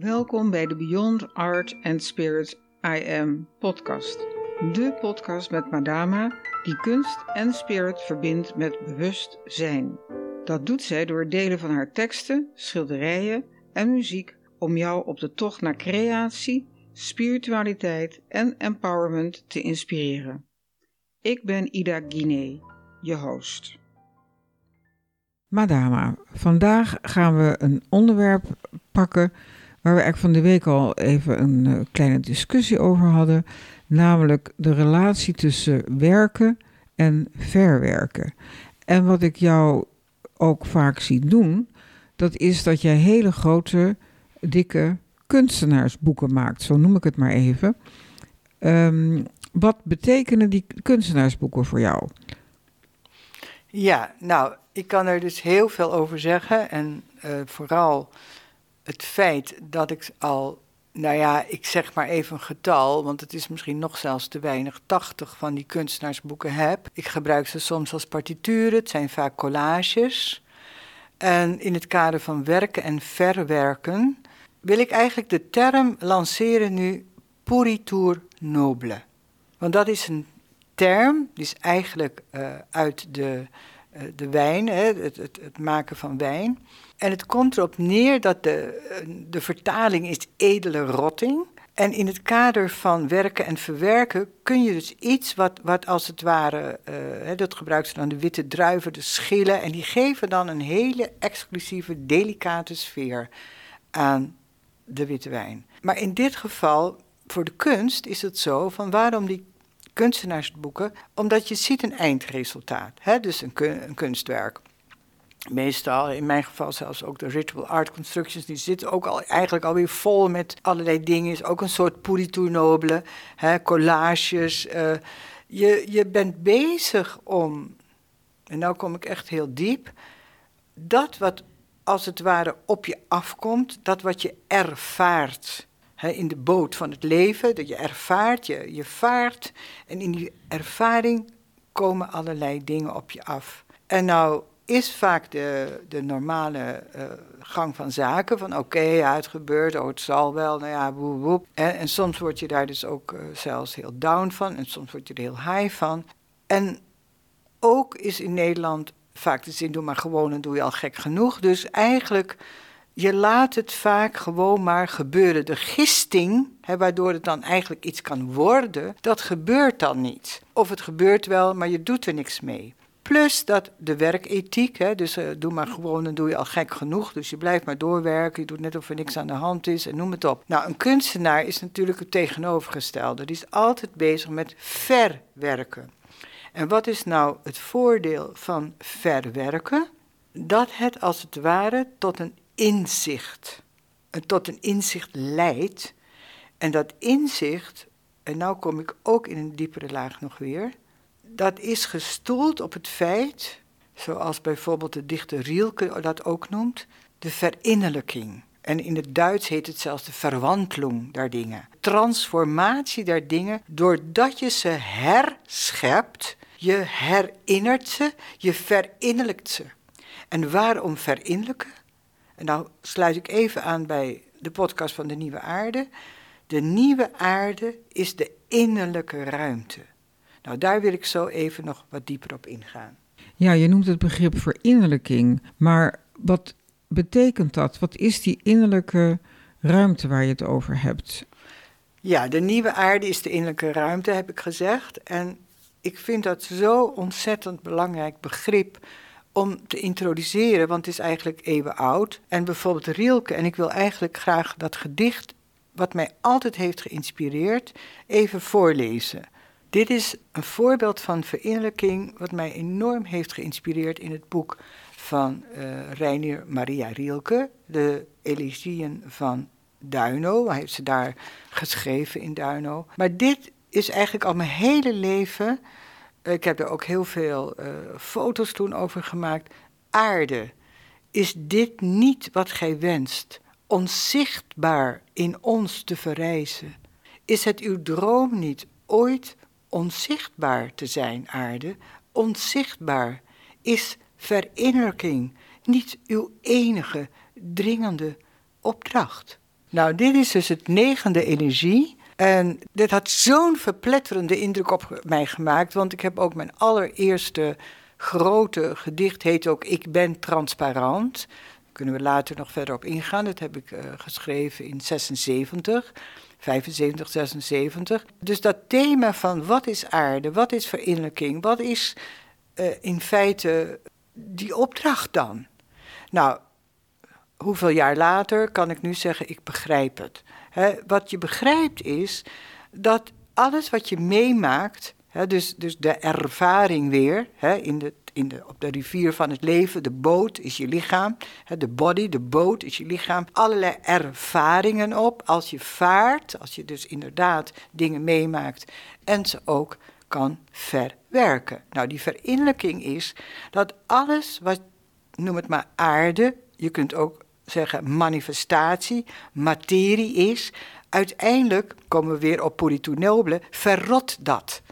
Welkom bij de Beyond Art and Spirit I Am podcast. De podcast met Madama die kunst en spirit verbindt met bewustzijn. Dat doet zij door delen van haar teksten, schilderijen en muziek om jou op de tocht naar creatie, spiritualiteit en empowerment te inspireren. Ik ben Ida Guinee, je host. Madama, vandaag gaan we een onderwerp pakken waar we eigenlijk van de week al even een uh, kleine discussie over hadden, namelijk de relatie tussen werken en verwerken. En wat ik jou ook vaak zie doen, dat is dat jij hele grote, dikke kunstenaarsboeken maakt, zo noem ik het maar even. Um, wat betekenen die kunstenaarsboeken voor jou? Ja, nou, ik kan er dus heel veel over zeggen. En uh, vooral het feit dat ik al, nou ja, ik zeg maar even een getal, want het is misschien nog zelfs te weinig, 80 van die kunstenaarsboeken heb. Ik gebruik ze soms als partituren, het zijn vaak collages. En in het kader van werken en verwerken wil ik eigenlijk de term lanceren nu pourriture noble. Want dat is een term, die is eigenlijk uh, uit de, de wijn, hè, het, het, het, maken van wijn. En het komt erop neer dat de, de vertaling is edele rotting. En in het kader van werken en verwerken kun je dus iets wat, wat als het ware, uh, dat gebruiken ze dan de witte druiven, de schillen, en die geven dan een hele exclusieve, delicate sfeer aan de witte wijn. Maar in dit geval, voor de kunst, is het zo van waarom die kunstenaarsboeken? Omdat je ziet een eindresultaat, hè? dus een, kunstwerk meestal, in mijn geval zelfs ook de ritual art constructions, die zitten ook al, eigenlijk alweer vol met allerlei dingen. Is ook een soort pourriture nobele, hè, collages. Uh, je, je bent bezig om, en nou kom ik echt heel diep, dat wat als het ware op je afkomt, dat wat je ervaart hè, in de boot van het leven, dat je ervaart, je, je vaart en in die ervaring komen allerlei dingen op je af. En nou is vaak de, de normale uh, gang van zaken. Van oké, ja, het gebeurt, oh, het zal wel, nou ja, woep, woep. En, en soms word je daar dus ook uh, zelfs heel down van en soms word je er heel high van. En ook is in Nederland vaak de zin, doe maar gewoon en doe je al gek genoeg. Dus eigenlijk, je laat het vaak gewoon maar gebeuren. De gisting, hè, waardoor het dan eigenlijk iets kan worden, dat gebeurt dan niet. Of het gebeurt wel, maar je doet er niks mee. Plus dat de werkethiek, hè, dus uh, doe maar gewoon, dan doe je al gek genoeg. Dus je blijft maar doorwerken, je doet net of er niks aan de hand is en noem het op. Nou, een kunstenaar is natuurlijk het tegenovergestelde. Die is altijd bezig met verwerken. En wat is nou het voordeel van verwerken? Dat het als het ware tot een inzicht, tot een inzicht leidt. En dat inzicht, en nou kom ik ook in een diepere laag nog weer dat is gestoeld op het feit, zoals bijvoorbeeld de dichter Rielke dat ook noemt, de verinnerlijking. En in het Duits heet het zelfs de verwantling der dingen. Transformatie der dingen, doordat je ze herschept, je herinnert ze, je verinnerlijkt ze. En waarom verinnerlijken? En nou sluit ik even aan bij de podcast van de Nieuwe Aarde. De nieuwe aarde is de innerlijke ruimte. Nou, daar wil ik zo even nog wat dieper op ingaan. Ja, je noemt het begrip verinnerlijking, maar wat betekent dat? Wat is die innerlijke ruimte waar je het over hebt? Ja, de nieuwe aarde is de innerlijke ruimte, heb ik gezegd. En ik vind dat zo ontzettend belangrijk begrip om te introduceren, want het is eigenlijk eeuwen oud. En bijvoorbeeld Rielke, en ik wil eigenlijk graag dat gedicht, wat mij altijd heeft geïnspireerd, even voorlezen. Dit is een voorbeeld van verinnerlijking wat mij enorm heeft geïnspireerd in het boek van uh, Reinier Maria Rielke, de Elegieën van Duino. Hij heeft ze daar geschreven in Duino. Maar dit is eigenlijk al mijn hele leven. Ik heb er ook heel veel uh, foto's toen over gemaakt. Aarde, is dit niet wat gij wenst? Onzichtbaar in ons te verrijzen? Is het uw droom niet ooit onzichtbaar te zijn, aarde, onzichtbaar, is verinnerlijking niet uw enige dringende opdracht? Nou, dit is dus het negende energie. En dit had zo'n verpletterende indruk op mij gemaakt, want ik heb ook mijn allereerste grote gedicht, heet ook Ik ben transparant. Daar kunnen we later nog verder op ingaan. Dat heb ik uh, geschreven in 76. 75, 76. Dus dat thema van wat is aarde, wat is verinnerlijking, wat is uh, in feite die opdracht dan? Nou, hoeveel jaar later kan ik nu zeggen, ik begrijp het. Wat je begrijpt is dat alles wat je meemaakt, dus, dus de ervaring weer, in de, in de, op de rivier van het leven, de boot is je lichaam, de body, de boot is je lichaam, allerlei ervaringen op. Als je vaart, als je dus inderdaad dingen meemaakt en ze ook kan verwerken. Nou, die verinnerlijking is dat alles wat, noem het maar aarde, je kunt ook zeggen manifestatie, materie is, uiteindelijk komen we weer op Puritu Nobile, verrot dat.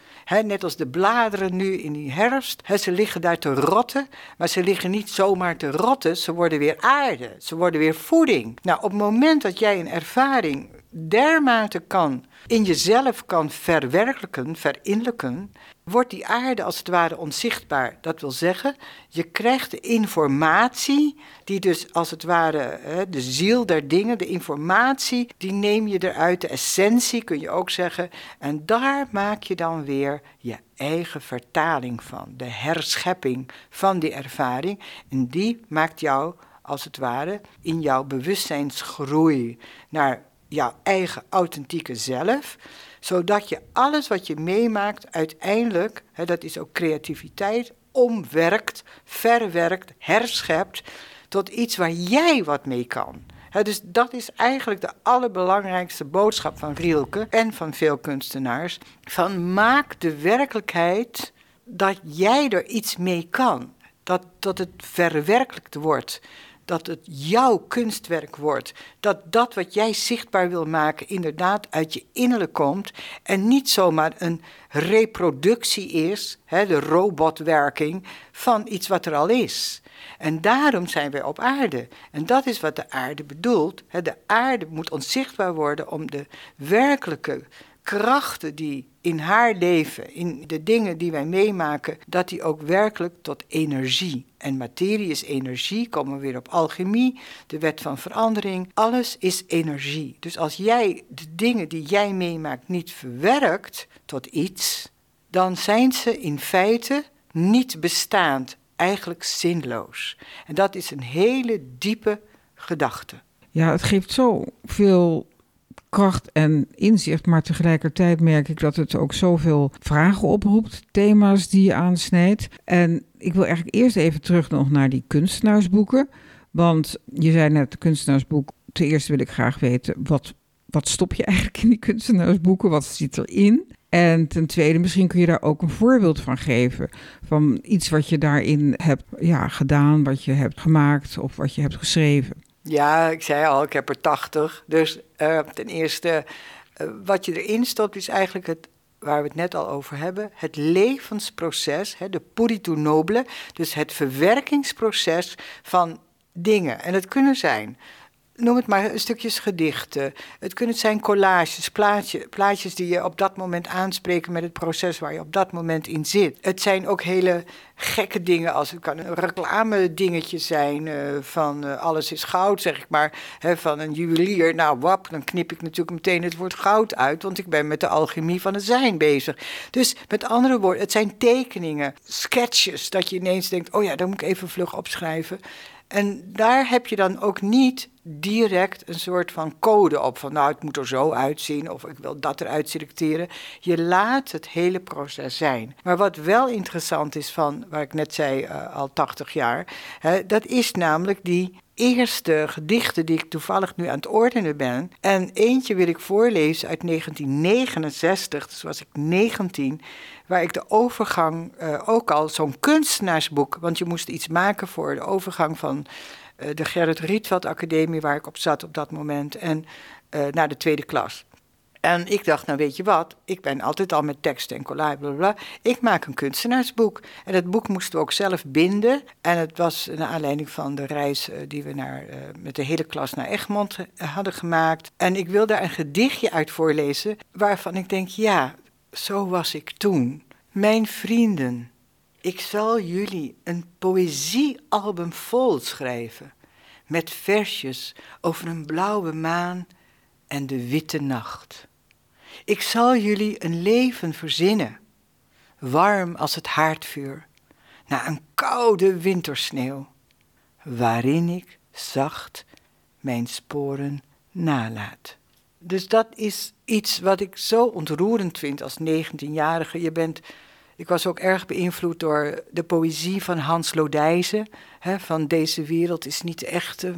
net als de bladeren nu in die herfst. ze liggen daar te rotten, maar ze liggen niet zomaar te rotten. Ze worden weer aarde, ze worden weer voeding. Nou, op het moment dat jij een ervaring dermate kan in jezelf kan verwerkelijken, verinnerlijken, wordt die aarde als het ware onzichtbaar. Dat wil zeggen, je krijgt de informatie, die dus als het ware de ziel der dingen, de informatie, die neem je eruit, de essentie kun je ook zeggen. En daar maak je dan weer je eigen vertaling van, de herschepping van die ervaring. En die maakt jou als het ware in jouw bewustzijnsgroei naar jouw eigen authentieke zelf, zodat je alles wat je meemaakt uiteindelijk, hè, dat is ook creativiteit, omwerkt, verwerkt, herschept tot iets waar jij wat mee kan. dus dat is eigenlijk de allerbelangrijkste boodschap van Rielke en van veel kunstenaars. Van maak de werkelijkheid dat jij er iets mee kan. Dat, dat het verwerkelijkt wordt dat het jouw kunstwerk wordt. Dat dat wat jij zichtbaar wil maken inderdaad uit je innerlijk komt en niet zomaar een reproductie is, hè, de robotwerking, van iets wat er al is. En daarom zijn wij op aarde. En dat is wat de aarde bedoelt. De aarde moet onzichtbaar worden om de werkelijke krachten die in haar leven, in de dingen die wij meemaken, dat die ook werkelijk tot energie. En materie is energie, komen we weer op alchemie, de wet van verandering. Alles is energie. Dus als jij de dingen die jij meemaakt niet verwerkt tot iets, dan zijn ze in feite niet bestaand, eigenlijk zinloos. En dat is een hele diepe gedachte. Ja, het geeft zoveel kracht en inzicht, maar tegelijkertijd merk ik dat het ook zoveel vragen oproept, thema's die je aansnijdt. En ik wil eigenlijk eerst even terug nog naar die kunstenaarsboeken. Want je zei net, kunstenaarsboek. Ten eerste wil ik graag weten, wat, wat stop je eigenlijk in die kunstenaarsboeken? Wat zit erin? En ten tweede, misschien kun je daar ook een voorbeeld van geven. Van iets wat je daarin hebt ja, gedaan, wat je hebt gemaakt of wat je hebt geschreven. Ja, ik zei al, ik heb er 80. Dus uh, ten eerste, uh, wat je erin stopt is eigenlijk het, waar we het net al over hebben, het levensproces, hè, de purito nobile, dus het verwerkingsproces van dingen. En het kunnen zijn noem het maar stukjes gedichten. Het kunnen zijn collages, plaatje, plaatjes die je op dat moment aanspreken met het proces waar je op dat moment in zit. Het zijn ook hele gekke dingen, als het kan een reclame dingetje zijn uh, van uh, alles is goud, zeg ik maar, hè, van een juwelier. Nou, wap, dan knip ik natuurlijk meteen het woord goud uit, want ik ben met de alchemie van het zijn bezig. Dus met andere woorden, het zijn tekeningen, sketches, dat je ineens denkt, oh ja, daar moet ik even vlug opschrijven. En daar heb je dan ook niet direct een soort van code op. Van nou, het moet er zo uitzien of ik wil dat eruit selecteren. Je laat het hele proces zijn. Maar wat wel interessant is van, waar ik net zei, uh, al 80 jaar, hè, dat is namelijk die eerste gedichten die ik toevallig nu aan het ordenen ben. En eentje wil ik voorlezen uit 1969, dus was ik 19, waar ik de overgang, uh, ook al zo'n kunstenaarsboek, want je moest iets maken voor de overgang van uh, de Gerrit Rietveld Academie, waar ik op zat op dat moment, en uh, naar de tweede klas. En ik dacht, nou weet je wat, ik ben altijd al met teksten en collage, bla, bla, Ik maak een kunstenaarsboek. En dat boek moesten we ook zelf binden. En het was naar aanleiding van de reis eh, die we naar, met de hele klas naar Egmond hadden gemaakt. En ik wil daar een gedichtje uit voorlezen, waarvan ik denk, ja, zo was ik toen. Mijn vrienden, ik zal jullie een poëziealbum vol schrijven. Met versjes over een blauwe maan en de witte nacht. Ik zal jullie een leven verzinnen, warm als het haardvuur, na een koude wintersneeuw, waarin ik zacht mijn sporen nalaat. Dus dat is iets wat ik zo ontroerend vind als 19-jarige. Je bent, ik was ook erg beïnvloed door de poëzie van Hans Lodijzen. Hè, van deze wereld is niet de echte,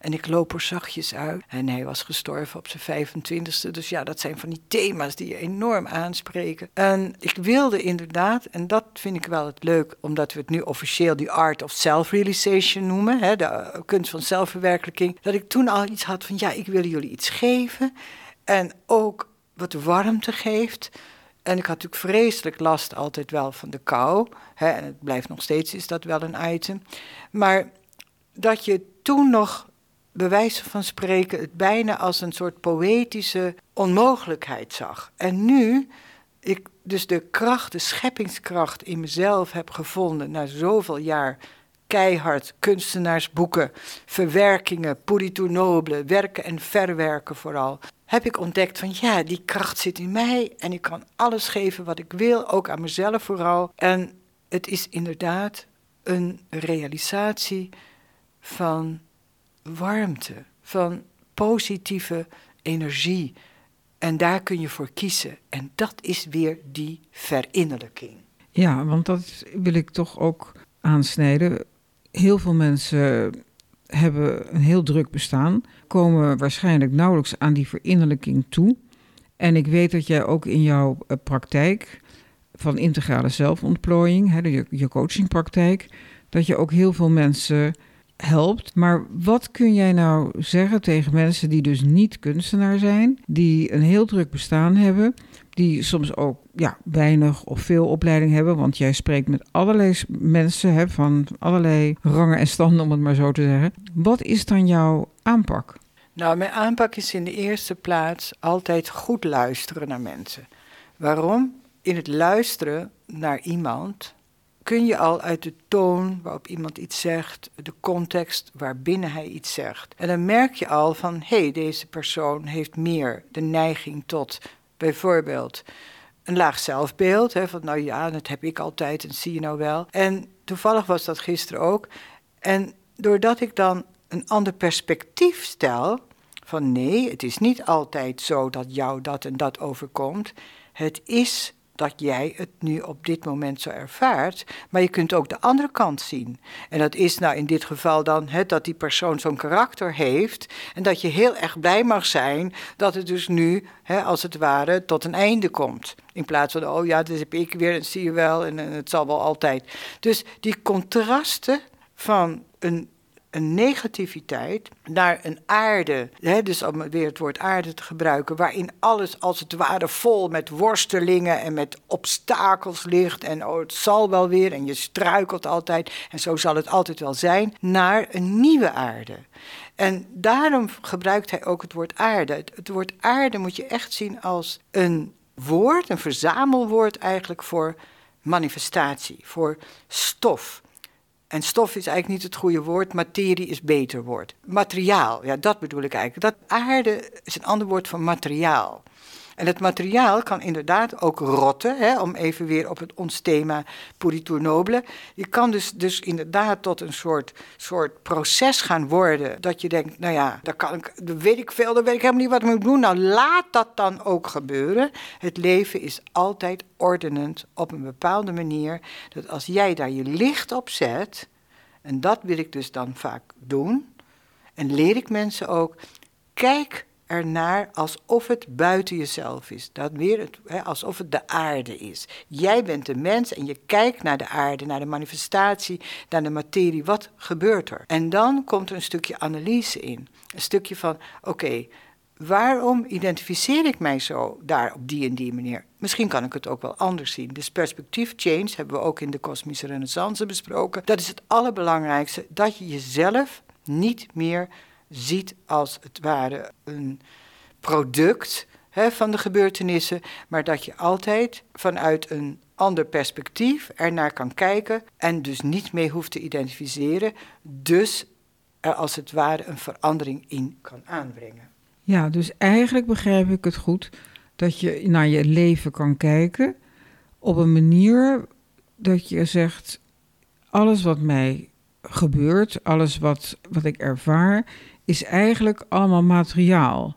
en ik loop er zachtjes uit. En hij was gestorven op zijn 25ste. Dus ja, dat zijn van die thema's die je enorm aanspreken. En ik wilde inderdaad, en dat vind ik wel het leuk, omdat we het nu officieel die art of self-realization noemen, hè, de kunst van zelfverwerkelijking, dat ik toen al iets had van ja, ik wil jullie iets geven. En ook wat warmte geeft. En ik had natuurlijk vreselijk last altijd wel van de kou. Hè, en het blijft nog steeds, is dat wel een item. Maar dat je toen nog bij wijze van spreken het bijna als een soort poëtische onmogelijkheid zag. En nu ik dus de kracht, de scheppingskracht in mezelf heb gevonden na zoveel jaar keihard kunstenaarsboeken, verwerkingen, purito nobile, werken en verwerken vooral, heb ik ontdekt van ja, die kracht zit in mij en ik kan alles geven wat ik wil, ook aan mezelf vooral. En het is inderdaad een realisatie van warmte, van positieve energie. En daar kun je voor kiezen. En dat is weer die verinnerlijking. Ja, want dat wil ik toch ook aansnijden. Heel veel mensen hebben een heel druk bestaan, komen waarschijnlijk nauwelijks aan die verinnerlijking toe. En ik weet dat jij ook in jouw eh, praktijk van integrale zelfontplooiing, hè, je, je coachingpraktijk, dat je ook heel veel mensen helpt. Maar wat kun jij nou zeggen tegen mensen die dus niet kunstenaar zijn, die een heel druk bestaan hebben, die soms ook ja, weinig of veel opleiding hebben? Want jij spreekt met allerlei mensen hè, van allerlei rangen en standen, om het maar zo te zeggen. Wat is dan jouw aanpak? Nou, mijn aanpak is in de eerste plaats altijd goed luisteren naar mensen. Waarom? In het luisteren naar iemand kun je al uit de toon waarop iemand iets zegt, de context waarbinnen hij iets zegt. En dan merk je al van, hé, hey, deze persoon heeft meer de neiging tot bijvoorbeeld een laag zelfbeeld. Hè, van nou ja, dat heb ik altijd en zie je nou wel. En toevallig was dat gisteren ook. En doordat ik dan een ander perspectief stel, van nee, het is niet altijd zo dat jou dat en dat overkomt. Het is dat jij het nu op dit moment zo ervaart. Maar je kunt ook de andere kant zien. En dat is nou in dit geval dan dat die persoon zo'n karakter heeft. En dat je heel erg blij mag zijn dat het dus nu, als het ware, tot een einde komt. In plaats van, oh ja, dat heb ik weer, en zie je wel, en het zal wel altijd. Dus die contrasten van een een negativiteit naar een aarde, hè, dus om weer het woord aarde te gebruiken, waarin alles als het ware vol met worstelingen en met obstakels ligt en oh, het zal wel weer en je struikelt altijd en zo zal het altijd wel zijn, naar een nieuwe aarde. En daarom gebruikt hij ook het woord aarde. Het, het woord aarde moet je echt zien als een woord, een verzamelwoord eigenlijk voor manifestatie, voor stof. En stof is eigenlijk niet het goede woord, materie is beter woord. Materiaal, ja, dat bedoel ik eigenlijk. Dat aarde is een ander woord voor materiaal. En het materiaal kan inderdaad ook rotten, hè, om even weer op het ons thema puritur nobile. Je kan dus, dus inderdaad tot een soort, soort proces gaan worden. Dat je denkt, nou ja, daar kan ik, dat weet ik veel, dan weet ik helemaal niet wat ik moet doen. Nou, laat dat dan ook gebeuren. Het leven is altijd ordenend op een bepaalde manier. Dat als jij daar je licht op zet, en dat wil ik dus dan vaak doen. En leer ik mensen ook, kijk ernaar alsof het buiten jezelf is. Dat weer het, hè, alsof het de aarde is. Jij bent de mens en je kijkt naar de aarde, naar de manifestatie, naar de materie. Wat gebeurt er? En dan komt er een stukje analyse in. Een stukje van, oké, waarom identificeer ik mij zo daar op die en die manier? Misschien kan ik het ook wel anders zien. Dus perspectief change hebben we ook in de kosmische renaissance besproken. Dat is het allerbelangrijkste, dat je jezelf niet meer ziet als het ware een product hè, van de gebeurtenissen, maar dat je altijd vanuit een ander perspectief ernaar kan kijken en dus niet mee hoeft te identificeren, dus er als het ware een verandering in kan aanbrengen. Ja, dus eigenlijk begrijp ik het goed dat je naar je leven kan kijken op een manier dat je zegt: alles wat mij gebeurt, alles wat, wat ik ervaar, is eigenlijk allemaal materiaal.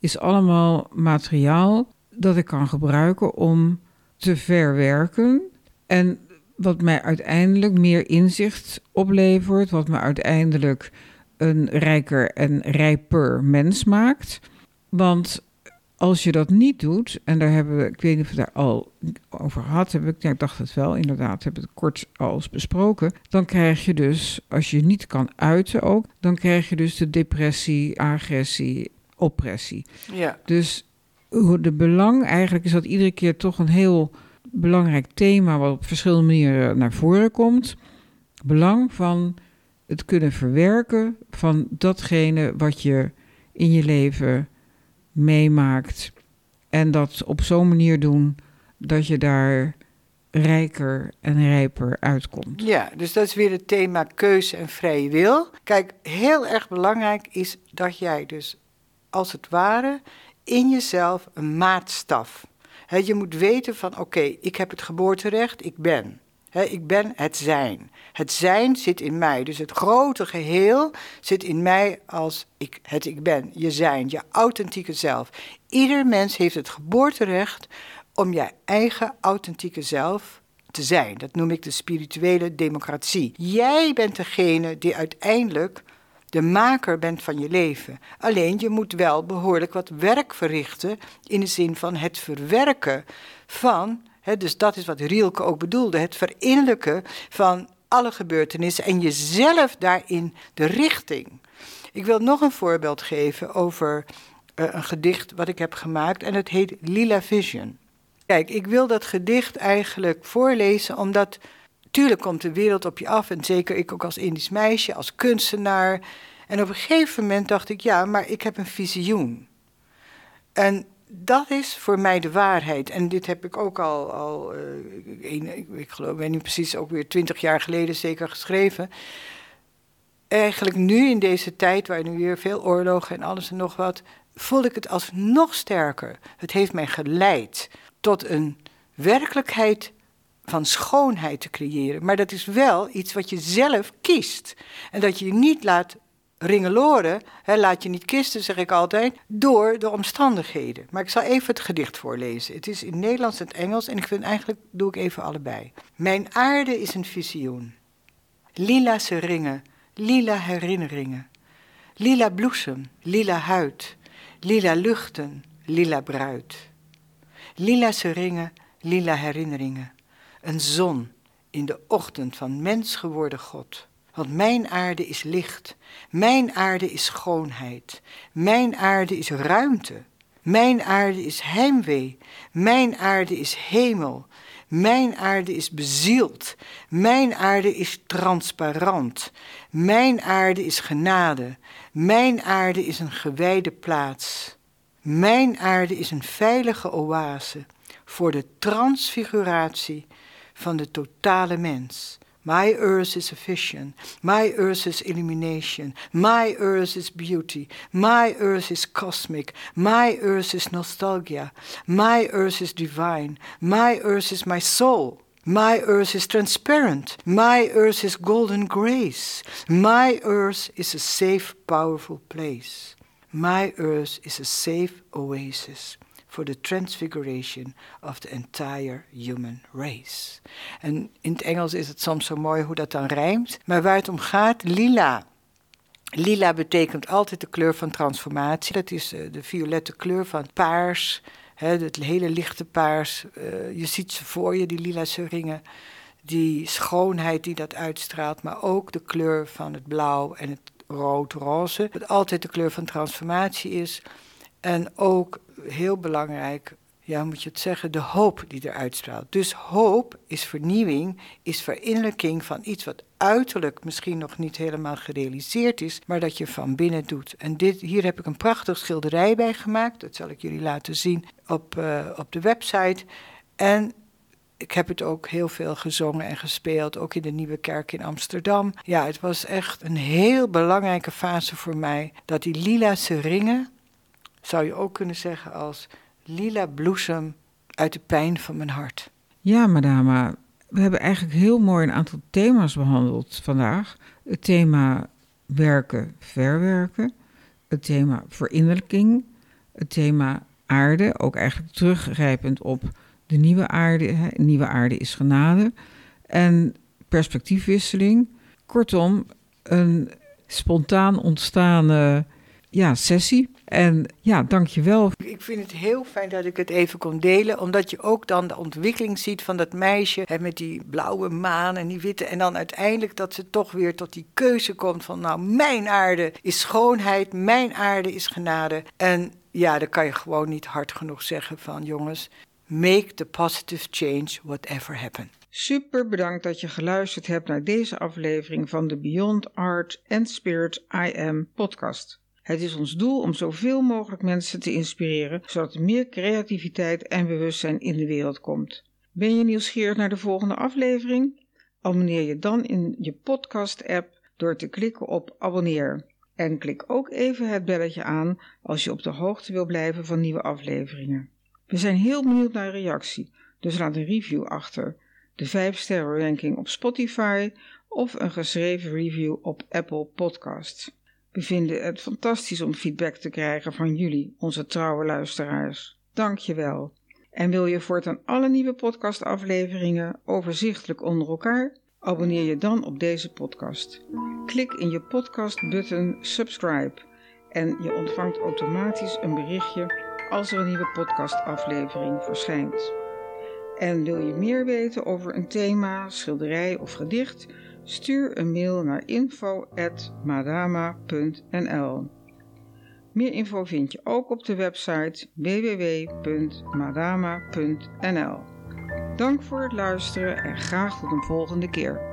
Is allemaal materiaal dat ik kan gebruiken om te verwerken. En wat mij uiteindelijk meer inzicht oplevert, wat me uiteindelijk een rijker en rijper mens maakt. Want als je dat niet doet, en daar hebben we, ik weet niet of we daar al over gehad hebben, ik dacht het wel, inderdaad, hebben we het kort al eens besproken. Dan krijg je dus, als je niet kan uiten ook, dan krijg je dus de depressie, agressie, oppressie. Ja. Dus de belang eigenlijk is dat iedere keer toch een heel belangrijk thema wat op verschillende manieren naar voren komt. Belang van het kunnen verwerken van datgene wat je in je leven meemaakt. En dat op zo'n manier doen dat je daar rijker en rijper uitkomt. Ja, dus dat is weer het thema keuze en vrije wil. Kijk, heel erg belangrijk is dat jij dus als het ware in jezelf een maatstaf. He, je moet weten van oké, ik heb het geboorterecht, ik ben. Ik ben het zijn. Het zijn zit in mij. Dus het grote geheel zit in mij als ik, het ik ben. Je zijn, je authentieke zelf. Ieder mens heeft het geboorterecht om je eigen authentieke zelf te zijn. Dat noem ik de spirituele democratie. Jij bent degene die uiteindelijk de maker bent van je leven. Alleen je moet wel behoorlijk wat werk verrichten in de zin van het verwerken van, dus dat is wat Rielke ook bedoelde, het verinnerlijken van alle gebeurtenissen en jezelf daarin de richting. Ik wil nog een voorbeeld geven over uh, een gedicht wat ik heb gemaakt en het heet Lila Vision. Kijk, ik wil dat gedicht eigenlijk voorlezen omdat tuurlijk komt de wereld op je af en zeker ik ook als Indisch meisje, als kunstenaar. En op een gegeven moment dacht ik, ja, maar ik heb een visioen. En dat is voor mij de waarheid. En dit heb ik ook al, al uh, ik, ik geloof, ben nu precies ook weer twintig jaar geleden zeker geschreven. Eigenlijk nu in deze tijd, waar nu weer veel oorlogen en alles en nog wat, voel ik het als nog sterker. Het heeft mij geleid tot een werkelijkheid van schoonheid te creëren. Maar dat is wel iets wat je zelf kiest. En dat je je niet laat ringeloren, hè, laat je niet kisten, zeg ik altijd, door de omstandigheden. Maar ik zal even het gedicht voorlezen. Het is in Nederlands en Engels en ik vind eigenlijk doe ik even allebei. Mijn aarde is een visioen. Lila ringen, lila herinneringen. Lila bloesem, lila huid, lila luchten, lila bruid. Lila ringen, lila herinneringen. Een zon in de ochtend van mens geworden God. Want mijn aarde is licht, mijn aarde is schoonheid, mijn aarde is ruimte, mijn aarde is heimwee, mijn aarde is hemel, mijn aarde is bezield, mijn aarde is transparant, mijn aarde is genade, mijn aarde is een gewijde plaats, mijn aarde is een veilige oase voor de transfiguratie van de totale mens. My earth is sufficient. My earth is illumination. My earth is beauty. My earth is cosmic. My earth is nostalgia. My earth is divine. My earth is my soul. My earth is transparent. My earth is golden grace. My earth is a safe, powerful place. My earth is a safe oasis for the transfiguration of the entire human race. En in het Engels is het soms zo mooi hoe dat dan rijmt. Maar waar het om gaat, lila. Lila betekent altijd de kleur van transformatie. Dat is eh, de violette kleur van paars, het hele lichte paars. Eh, je ziet ze voor je, die lila ringen. Die schoonheid die dat uitstraalt, maar ook de kleur van het blauw en het rood-roze. Wat altijd de kleur van transformatie is. En ook heel belangrijk, ja, moet je het zeggen, de hoop die eruit straalt. Dus hoop is vernieuwing, is verinnerlijking van iets wat uiterlijk misschien nog niet helemaal gerealiseerd is, maar dat je van binnen doet. En dit, hier heb ik een prachtig schilderij bij gemaakt. Dat zal ik jullie laten zien op, uh, op de website. En ik heb het ook heel veel gezongen en gespeeld, ook in de Nieuwe Kerk in Amsterdam. Ja, het was echt een heel belangrijke fase voor mij. Dat die lila ringen, zou je ook kunnen zeggen als lila bloesem uit de pijn van mijn hart. Ja, madama. We hebben eigenlijk heel mooi een aantal thema's behandeld vandaag. Het thema werken, verwerken. Het thema verinnerlijking. Het thema aarde, ook eigenlijk teruggrijpend op de nieuwe aarde. Hè, nieuwe aarde is genade. En perspectiefwisseling. Kortom, een spontaan ontstaande ja, sessie. En ja, dankjewel. Ik vind het heel fijn dat ik het even kon delen, omdat je ook dan de ontwikkeling ziet van dat meisje hè, met die blauwe maan en die witte. En dan uiteindelijk dat ze toch weer tot die keuze komt van, nou, mijn aarde is schoonheid, mijn aarde is genade. En ja, dan kan je gewoon niet hard genoeg zeggen van, jongens, Make the positive change whatever happen. Super bedankt dat je geluisterd hebt naar deze aflevering van de Beyond Art and Spirit I Am podcast. Het is ons doel om zoveel mogelijk mensen te inspireren, zodat er meer creativiteit en bewustzijn in de wereld komt. Ben je nieuwsgierig naar de volgende aflevering? Abonneer je dan in je podcast-app door te klikken op abonneer. En klik ook even het belletje aan als je op de hoogte wil blijven van nieuwe afleveringen. We zijn heel benieuwd naar reactie, dus laat een review achter, de 5 sterren ranking op Spotify of een geschreven review op Apple Podcasts. We vinden het fantastisch om feedback te krijgen van jullie, onze trouwe luisteraars. Dank je wel. En wil je voortaan alle nieuwe podcastafleveringen overzichtelijk onder elkaar? Abonneer je dan op deze podcast. Klik in je podcast-button subscribe en je ontvangt automatisch een berichtje als er een nieuwe podcastaflevering verschijnt. En wil je meer weten over een thema, schilderij of gedicht? Stuur een mail naar info.madama.nl. Meer info vind je ook op de website www.madama.nl. Dank voor het luisteren en graag tot een volgende keer.